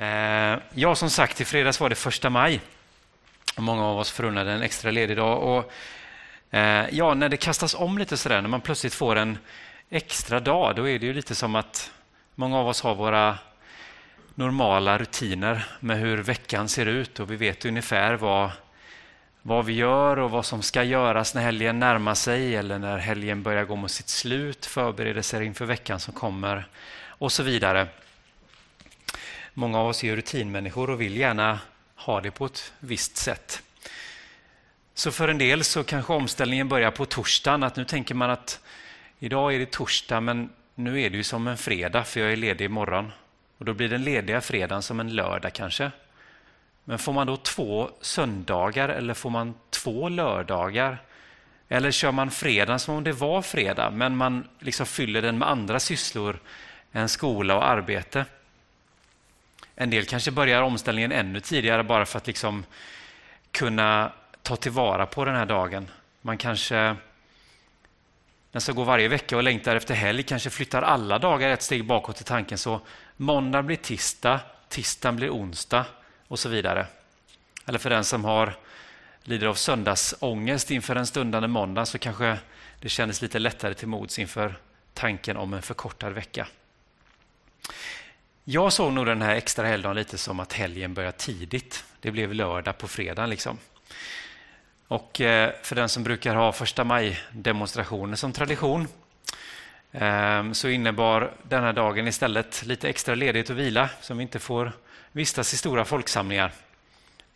Eh, ja, som sagt, i fredags var det första maj. Många av oss förunnade en extra ledig dag. Och, eh, ja, när det kastas om lite sådär, när man plötsligt får en extra dag, då är det ju lite som att många av oss har våra normala rutiner med hur veckan ser ut och vi vet ungefär vad, vad vi gör och vad som ska göras när helgen närmar sig eller när helgen börjar gå mot sitt slut, förberedelser inför veckan som kommer och så vidare. Många av oss är rutinmänniskor och vill gärna ha det på ett visst sätt. Så för en del så kanske omställningen börjar på torsdagen, att nu tänker man att idag är det torsdag men nu är det ju som en fredag för jag är ledig imorgon. Och då blir den lediga fredagen som en lördag kanske. Men får man då två söndagar eller får man två lördagar? Eller kör man fredagen som om det var fredag men man liksom fyller den med andra sysslor än skola och arbete? En del kanske börjar omställningen ännu tidigare bara för att liksom kunna ta tillvara på den här dagen. Man kanske den som går varje vecka och längtar efter helg kanske flyttar alla dagar ett steg bakåt i tanken. Så måndag blir tisdag, tisdag blir onsdag och så vidare. Eller för den som har lider av söndagsångest inför den stundande måndag så kanske det kändes lite lättare till mods inför tanken om en förkortad vecka. Jag såg nog den här extra helgdagen lite som att helgen börjar tidigt. Det blev lördag på fredagen. Liksom. Och eh, för den som brukar ha första maj-demonstrationer som tradition eh, så innebar den här dagen istället lite extra ledighet och vila som inte får vistas i stora folksamlingar.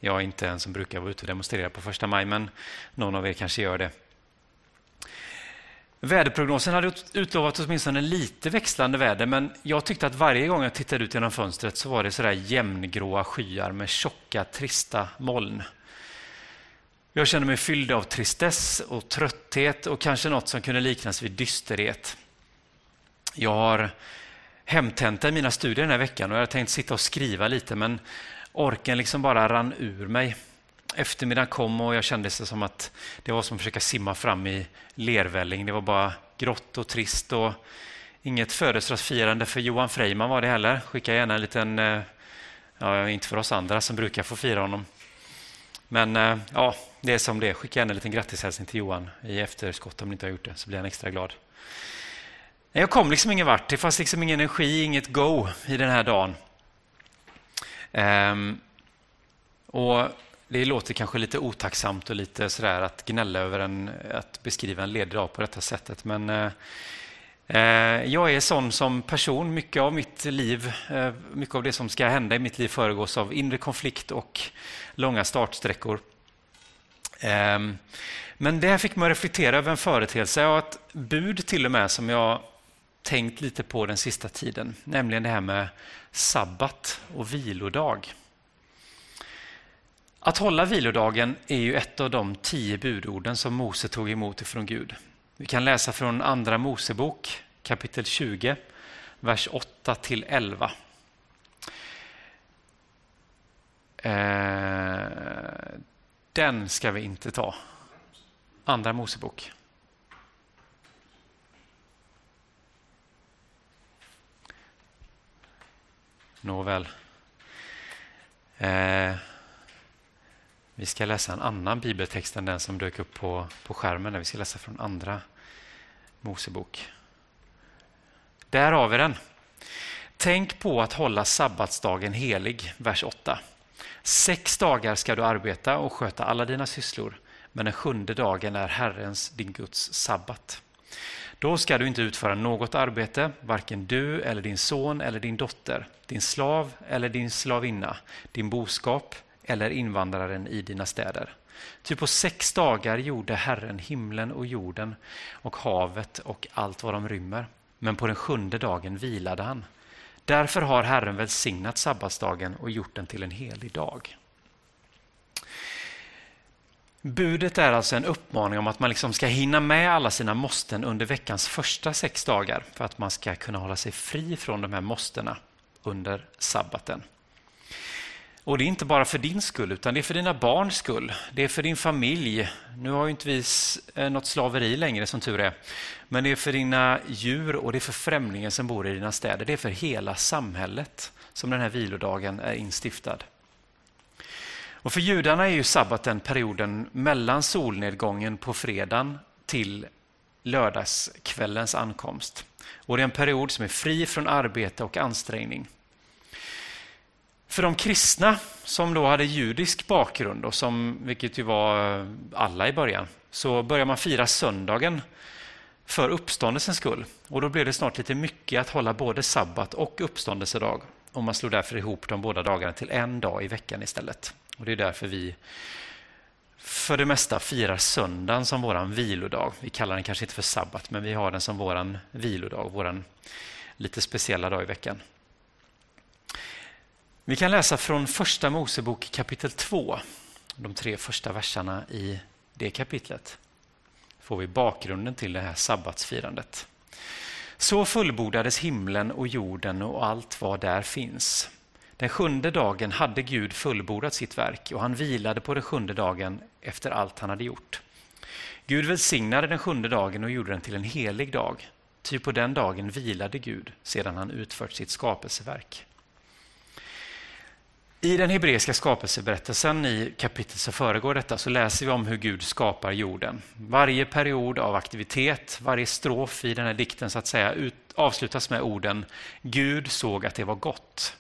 Jag är inte en som brukar vara ute och demonstrera på första maj, men någon av er kanske gör det. Väderprognosen hade utlovat åtminstone lite växlande väder men jag tyckte att varje gång jag tittade ut genom fönstret så var det sådär jämngråa skyar med tjocka, trista moln. Jag kände mig fylld av tristess och trötthet och kanske något som kunde liknas vid dysterhet. Jag har hemtenta i mina studier den här veckan och jag hade tänkt sitta och skriva lite men orken liksom bara rann ur mig. Eftermiddagen kom och jag kände det som att det var som att försöka simma fram i lervälling. Det var bara grått och trist och inget födelsedagsfirande för Johan Freiman var det heller. Skicka gärna en liten, eh, ja, inte för oss andra som brukar få fira honom. Men eh, ja, det är som det Skicka gärna en liten grattishälsning till Johan i efterskott om ni inte har gjort det, så blir han extra glad. Jag kom liksom ingen vart. Det fanns liksom ingen energi, inget go i den här dagen. Um, och det låter kanske lite otacksamt och lite sådär att gnälla över en, att beskriva en ledig dag på detta sättet. Men eh, eh, jag är sån som person. Mycket av mitt liv, eh, mycket av det som ska hända i mitt liv föregås av inre konflikt och långa startsträckor. Eh, men det här fick mig att reflektera över en företeelse och ett bud till och med som jag tänkt lite på den sista tiden, nämligen det här med sabbat och vilodag. Att hålla vilodagen är ju ett av de tio budorden som Mose tog emot ifrån Gud. Vi kan läsa från Andra Mosebok kapitel 20, vers 8 till 11. Eh, den ska vi inte ta. Andra Mosebok. Nåväl. Eh, vi ska läsa en annan bibeltext än den som dök upp på, på skärmen. vi ska läsa från Andra Mosebok. Där har vi den. Tänk på att hålla sabbatsdagen helig, vers 8. Sex dagar ska du arbeta och sköta alla dina sysslor, men den sjunde dagen är Herrens, din Guds sabbat. Då ska du inte utföra något arbete, varken du eller din son eller din dotter, din slav eller din slavinna, din boskap eller invandraren i dina städer. Ty på sex dagar gjorde Herren himlen och jorden och havet och allt vad de rymmer. Men på den sjunde dagen vilade han. Därför har Herren välsignat sabbatsdagen och gjort den till en helig dag. Budet är alltså en uppmaning om att man liksom ska hinna med alla sina måsten under veckans första sex dagar för att man ska kunna hålla sig fri från de här måstena under sabbaten. Och det är inte bara för din skull, utan det är för dina barns skull. Det är för din familj. Nu har ju inte vi eh, något slaveri längre, som tur är. Men det är för dina djur och det är för främlingen som bor i dina städer. Det är för hela samhället som den här vilodagen är instiftad. Och för judarna är ju sabbaten perioden mellan solnedgången på fredagen till lördagskvällens ankomst. Och det är en period som är fri från arbete och ansträngning. För de kristna som då hade judisk bakgrund, och som, vilket ju var eh, alla i början, så började man fira söndagen för uppståndelsens skull. Och då blev det snart lite mycket att hålla både sabbat och uppståndelsedag. Och man slog därför ihop de båda dagarna till en dag i veckan istället. Och Det är därför vi för det mesta firar söndagen som vår vilodag. Vi kallar den kanske inte för sabbat, men vi har den som vår vilodag, vår lite speciella dag i veckan. Vi kan läsa från Första Mosebok kapitel 2, de tre första verserna i det kapitlet. får vi bakgrunden till det här sabbatsfirandet. Så fullbordades himlen och jorden och allt vad där finns. Den sjunde dagen hade Gud fullbordat sitt verk och han vilade på den sjunde dagen efter allt han hade gjort. Gud välsignade den sjunde dagen och gjorde den till en helig dag, ty på den dagen vilade Gud sedan han utfört sitt skapelseverk. I den hebreiska skapelseberättelsen i kapitlet som föregår detta så läser vi om hur Gud skapar jorden. Varje period av aktivitet, varje strof i den här dikten så att säga ut, avslutas med orden Gud såg att det var gott.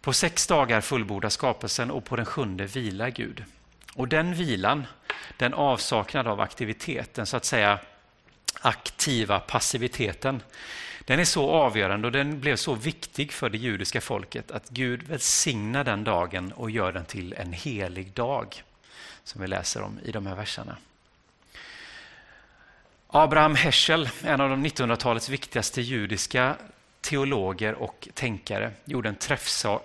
På sex dagar fullbordas skapelsen och på den sjunde vilar Gud. Och den vilan, den avsaknad av aktivitet, den så att säga aktiva passiviteten, den är så avgörande och den blev så viktig för det judiska folket att Gud välsignar den dagen och gör den till en helig dag, som vi läser om i de här verserna. Abraham Heschel, en av de 1900-talets viktigaste judiska teologer och tänkare gjorde en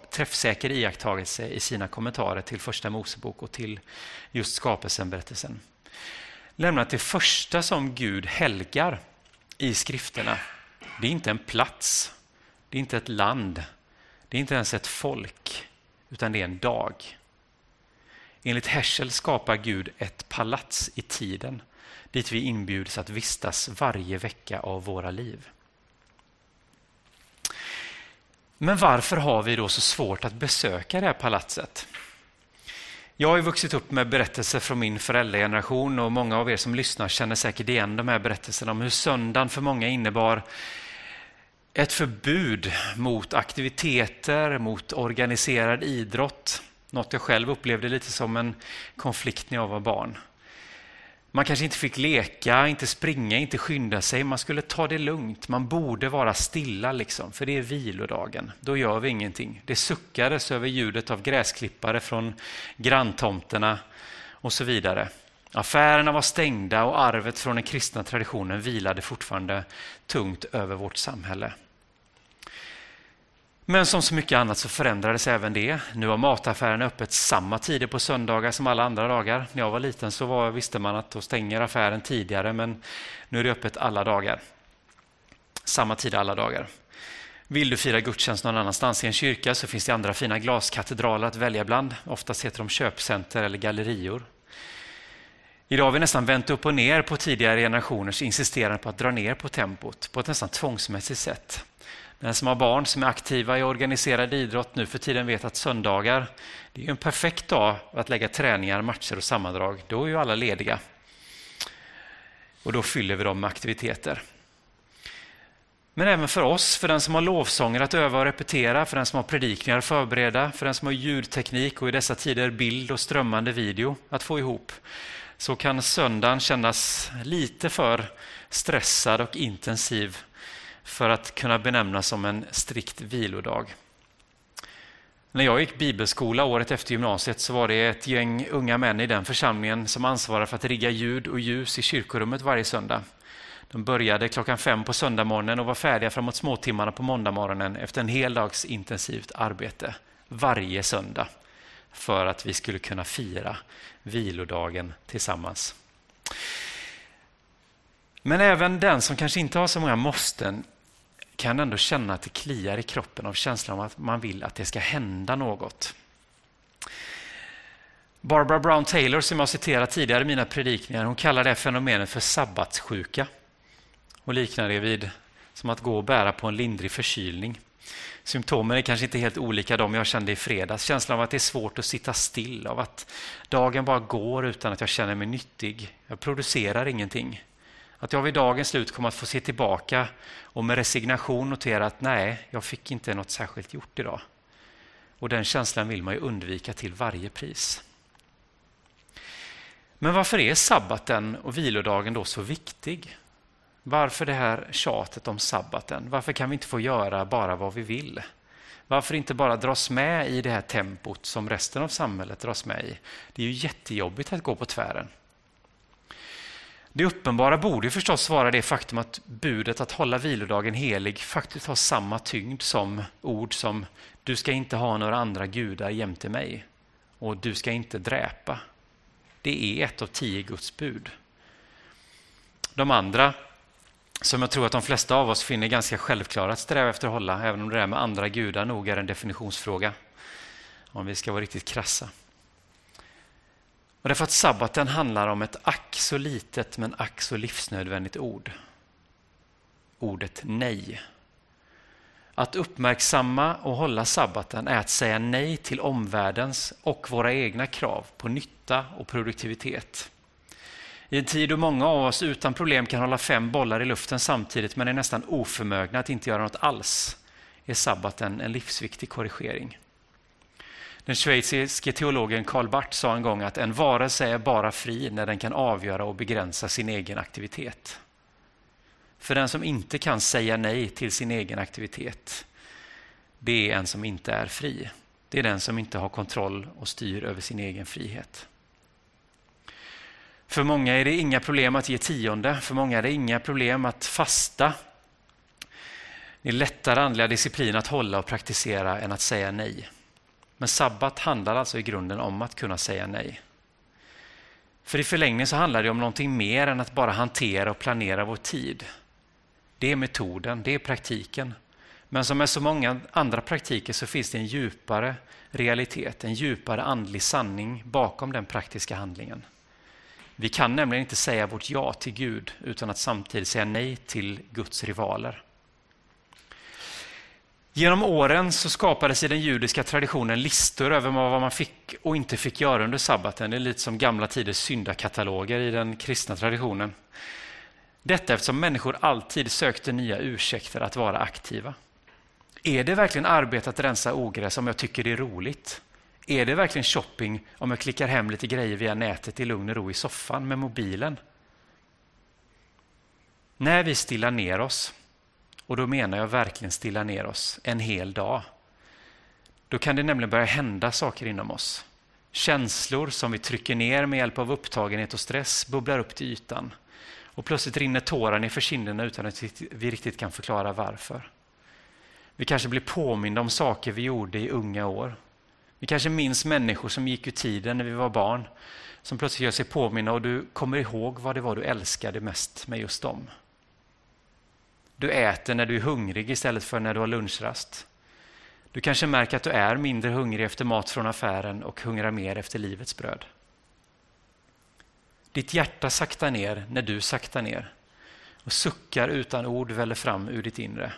träffsäker iakttagelse i sina kommentarer till Första Mosebok och till just skapelsen-berättelsen. Lämnat det första som Gud helgar i skrifterna. Det är inte en plats, det är inte ett land, det är inte ens ett folk, utan det är en dag. Enligt Herschel skapar Gud ett palats i tiden dit vi inbjuds att vistas varje vecka av våra liv. Men varför har vi då så svårt att besöka det här palatset? Jag har vuxit upp med berättelser från min föräldrageneration och många av er som lyssnar känner säkert igen de här berättelserna om hur söndagen för många innebar ett förbud mot aktiviteter, mot organiserad idrott. Något jag själv upplevde lite som en konflikt när jag var barn. Man kanske inte fick leka, inte springa, inte skynda sig. Man skulle ta det lugnt. Man borde vara stilla, liksom, för det är vilodagen. Då gör vi ingenting. Det suckades över ljudet av gräsklippare från granntomterna och så vidare. Affärerna var stängda och arvet från den kristna traditionen vilade fortfarande tungt över vårt samhälle. Men som så mycket annat så förändrades även det. Nu har mataffärerna öppet samma tider på söndagar som alla andra dagar. När jag var liten så var, visste man att då stänger affären tidigare, men nu är det öppet alla dagar. Samma tid alla dagar. Vill du fira gudstjänst någon annanstans i en kyrka så finns det andra fina glaskatedraler att välja bland. Oftast heter de köpcenter eller gallerior. Idag har vi nästan vänt upp och ner på tidigare generationers insisterande på att dra ner på tempot på ett nästan tvångsmässigt sätt. Den som har barn som är aktiva i organiserad idrott nu för tiden vet att söndagar det är en perfekt dag att lägga träningar, matcher och sammandrag. Då är ju alla lediga. Och då fyller vi dem med aktiviteter. Men även för oss, för den som har lovsånger att öva och repetera, för den som har predikningar att förbereda, för den som har ljudteknik och i dessa tider bild och strömmande video att få ihop, så kan söndagen kännas lite för stressad och intensiv för att kunna benämnas som en strikt vilodag. När jag gick bibelskola året efter gymnasiet så var det ett gäng unga män i den församlingen som ansvarade för att rigga ljud och ljus i kyrkorummet varje söndag. De började klockan fem på söndagmorgonen och var färdiga framåt småtimmarna på måndagmorgonen efter en hel dags intensivt arbete varje söndag för att vi skulle kunna fira vilodagen tillsammans. Men även den som kanske inte har så många måsten kan ändå känna att det kliar i kroppen av känslan av att man vill att det ska hända något. Barbara Brown Taylor, som jag citerat tidigare i mina predikningar, hon kallar det fenomenet för sabbatssjuka och liknar det vid som att gå och bära på en lindrig förkylning. Symptomen är kanske inte helt olika de jag kände i fredags. Känslan av att det är svårt att sitta still, av att dagen bara går utan att jag känner mig nyttig. Jag producerar ingenting. Att jag vid dagens slut kommer att få se tillbaka och med resignation notera att nej, jag fick inte något särskilt gjort idag. Och den känslan vill man ju undvika till varje pris. Men varför är sabbaten och vilodagen då så viktig? Varför det här tjatet om sabbaten? Varför kan vi inte få göra bara vad vi vill? Varför inte bara dras med i det här tempot som resten av samhället dras med i? Det är ju jättejobbigt att gå på tvären. Det uppenbara borde förstås vara det faktum att budet att hålla vilodagen helig faktiskt har samma tyngd som ord som du ska inte ha några andra gudar jämte mig och du ska inte dräpa. Det är ett av tio Guds bud. De andra som jag tror att de flesta av oss finner ganska självklara att sträva efter att hålla, även om det där med andra gudar nog är en definitionsfråga, om vi ska vara riktigt krassa. Och därför att sabbaten handlar om ett ack så litet men ack så livsnödvändigt ord. Ordet nej. Att uppmärksamma och hålla sabbaten är att säga nej till omvärldens och våra egna krav på nytta och produktivitet. I en tid då många av oss utan problem kan hålla fem bollar i luften samtidigt men är nästan oförmögna att inte göra något alls är sabbaten en livsviktig korrigering. Den schweiziske teologen Karl Barth sa en gång att en varelse är bara fri när den kan avgöra och begränsa sin egen aktivitet. För den som inte kan säga nej till sin egen aktivitet, det är en som inte är fri. Det är den som inte har kontroll och styr över sin egen frihet. För många är det inga problem att ge tionde, för många är det inga problem att fasta. Det är lättare andliga disciplin att hålla och praktisera än att säga nej. Men sabbat handlar alltså i grunden om att kunna säga nej. För i förlängningen så handlar det om någonting mer än att bara hantera och planera vår tid. Det är metoden, det är praktiken. Men som med så många andra praktiker så finns det en djupare realitet, en djupare andlig sanning bakom den praktiska handlingen. Vi kan nämligen inte säga vårt ja till Gud utan att samtidigt säga nej till Guds rivaler. Genom åren så skapades i den judiska traditionen listor över vad man fick och inte fick göra under sabbaten. Det är lite som gamla tiders syndakataloger i den kristna traditionen. Detta eftersom människor alltid sökte nya ursäkter att vara aktiva. Är det verkligen arbete att rensa ogräs om jag tycker det är roligt? Är det verkligen shopping om jag klickar hem lite grejer via nätet i lugn och ro i soffan med mobilen? När vi stillar ner oss, och då menar jag verkligen stilla ner oss en hel dag, då kan det nämligen börja hända saker inom oss. Känslor som vi trycker ner med hjälp av upptagenhet och stress bubblar upp till ytan. Och plötsligt rinner tårar ner för kinderna utan att vi riktigt kan förklara varför. Vi kanske blir påminda om saker vi gjorde i unga år vi kanske minns människor som gick ur tiden när vi var barn, som plötsligt gör sig påminna och du kommer ihåg vad det var du älskade mest med just dem. Du äter när du är hungrig istället för när du har lunchrast. Du kanske märker att du är mindre hungrig efter mat från affären och hungrar mer efter livets bröd. Ditt hjärta saktar ner när du saktar ner och suckar utan ord väller fram ur ditt inre.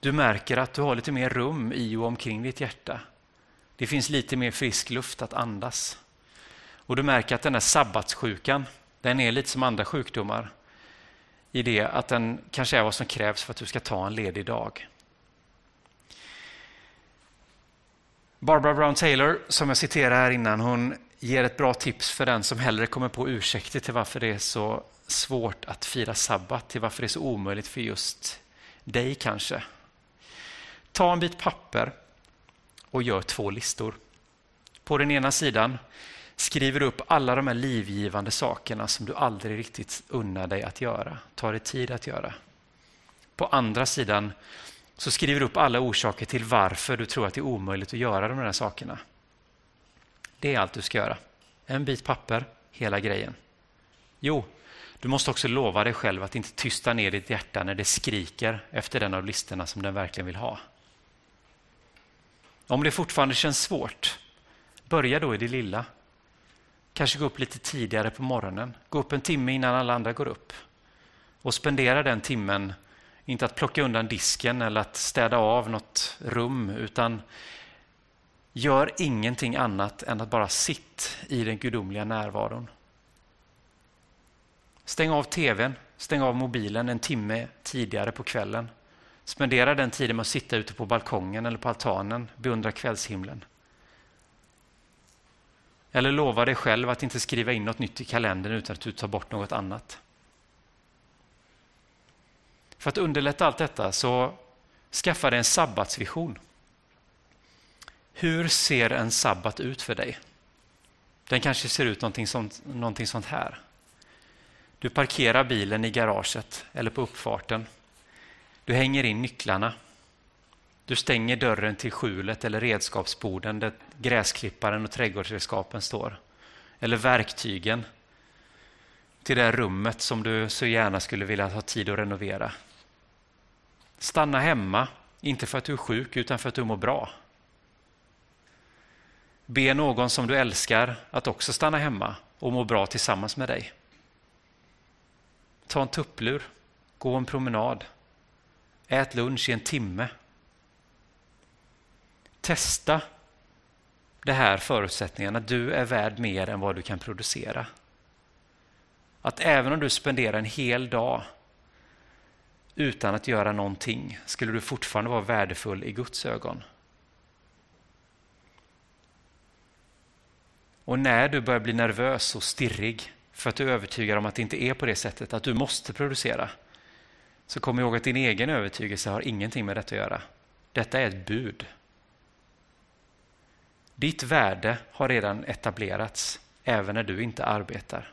Du märker att du har lite mer rum i och omkring ditt hjärta det finns lite mer frisk luft att andas. Och du märker att den här sabbatssjukan, den är lite som andra sjukdomar i det att den kanske är vad som krävs för att du ska ta en ledig dag. Barbara Brown Taylor, som jag citerade här innan, hon ger ett bra tips för den som hellre kommer på ursäkter till varför det är så svårt att fira sabbat, till varför det är så omöjligt för just dig kanske. Ta en bit papper och gör två listor. På den ena sidan skriver du upp alla de här livgivande sakerna som du aldrig riktigt unnar dig att göra, tar dig tid att göra. På andra sidan så skriver du upp alla orsaker till varför du tror att det är omöjligt att göra de här sakerna. Det är allt du ska göra. En bit papper, hela grejen. Jo, du måste också lova dig själv att inte tysta ner ditt hjärta när det skriker efter den av listorna som den verkligen vill ha. Om det fortfarande känns svårt, Börja då i det lilla. Kanske gå upp lite tidigare på morgonen. Gå upp en timme innan alla andra går upp. Och spendera den timmen, inte att plocka undan disken eller att städa av något rum, utan gör ingenting annat än att bara sitt i den gudomliga närvaron. Stäng av tvn, stäng av mobilen en timme tidigare på kvällen. Spendera den tiden med att sitta ute på balkongen eller på altanen, beundra kvällshimlen. Eller lova dig själv att inte skriva in något nytt i kalendern utan att du tar bort något annat. För att underlätta allt detta så skaffa dig en sabbatsvision. Hur ser en sabbat ut för dig? Den kanske ser ut någonting sånt, någonting sånt här. Du parkerar bilen i garaget eller på uppfarten. Du hänger in nycklarna. Du stänger dörren till skjulet eller redskapsborden där gräsklipparen och trädgårdsredskapen står. Eller verktygen till det rummet som du så gärna skulle vilja ha tid att renovera. Stanna hemma, inte för att du är sjuk utan för att du mår bra. Be någon som du älskar att också stanna hemma och må bra tillsammans med dig. Ta en tupplur, gå en promenad, ät lunch i en timme. Testa det här förutsättningen att du är värd mer än vad du kan producera. Att även om du spenderar en hel dag utan att göra någonting skulle du fortfarande vara värdefull i Guds ögon. Och när du börjar bli nervös och stirrig för att du är övertygad om att det inte är på det sättet, att du måste producera, så kom ihåg att din egen övertygelse har ingenting med detta att göra. Detta är ett bud. Ditt värde har redan etablerats, även när du inte arbetar.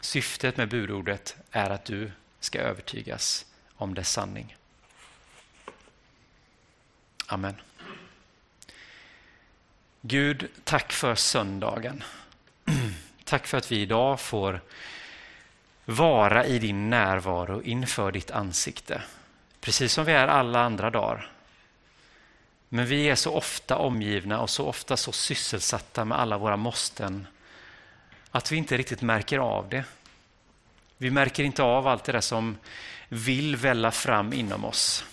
Syftet med budordet är att du ska övertygas om dess sanning. Amen. Gud, tack för söndagen. Tack för att vi idag får vara i din närvaro inför ditt ansikte. Precis som vi är alla andra dagar. Men vi är så ofta omgivna och så ofta så sysselsatta med alla våra måsten att vi inte riktigt märker av det. Vi märker inte av allt det där som vill välla fram inom oss.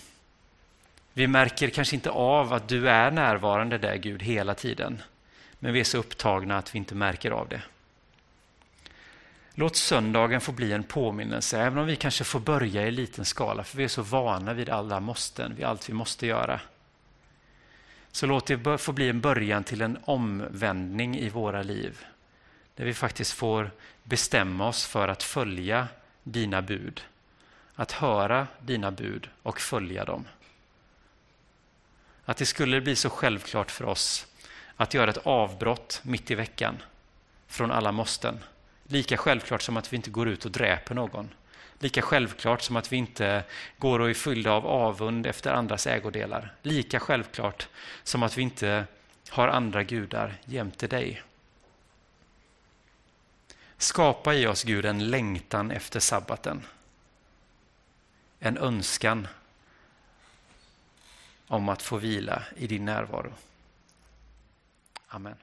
Vi märker kanske inte av att du är närvarande där Gud hela tiden. Men vi är så upptagna att vi inte märker av det. Låt söndagen få bli en påminnelse, även om vi kanske får börja i liten skala, för vi är så vana vid alla måsten, vid allt vi måste göra. Så låt det få bli en början till en omvändning i våra liv, där vi faktiskt får bestämma oss för att följa dina bud, att höra dina bud och följa dem. Att det skulle bli så självklart för oss att göra ett avbrott mitt i veckan från alla måsten Lika självklart som att vi inte går ut och dräper någon. Lika självklart som att vi inte går och är fyllda av avund efter andras ägodelar. Lika självklart som att vi inte har andra gudar jämte dig. Skapa i oss, Gud, en längtan efter sabbaten. En önskan om att få vila i din närvaro. Amen.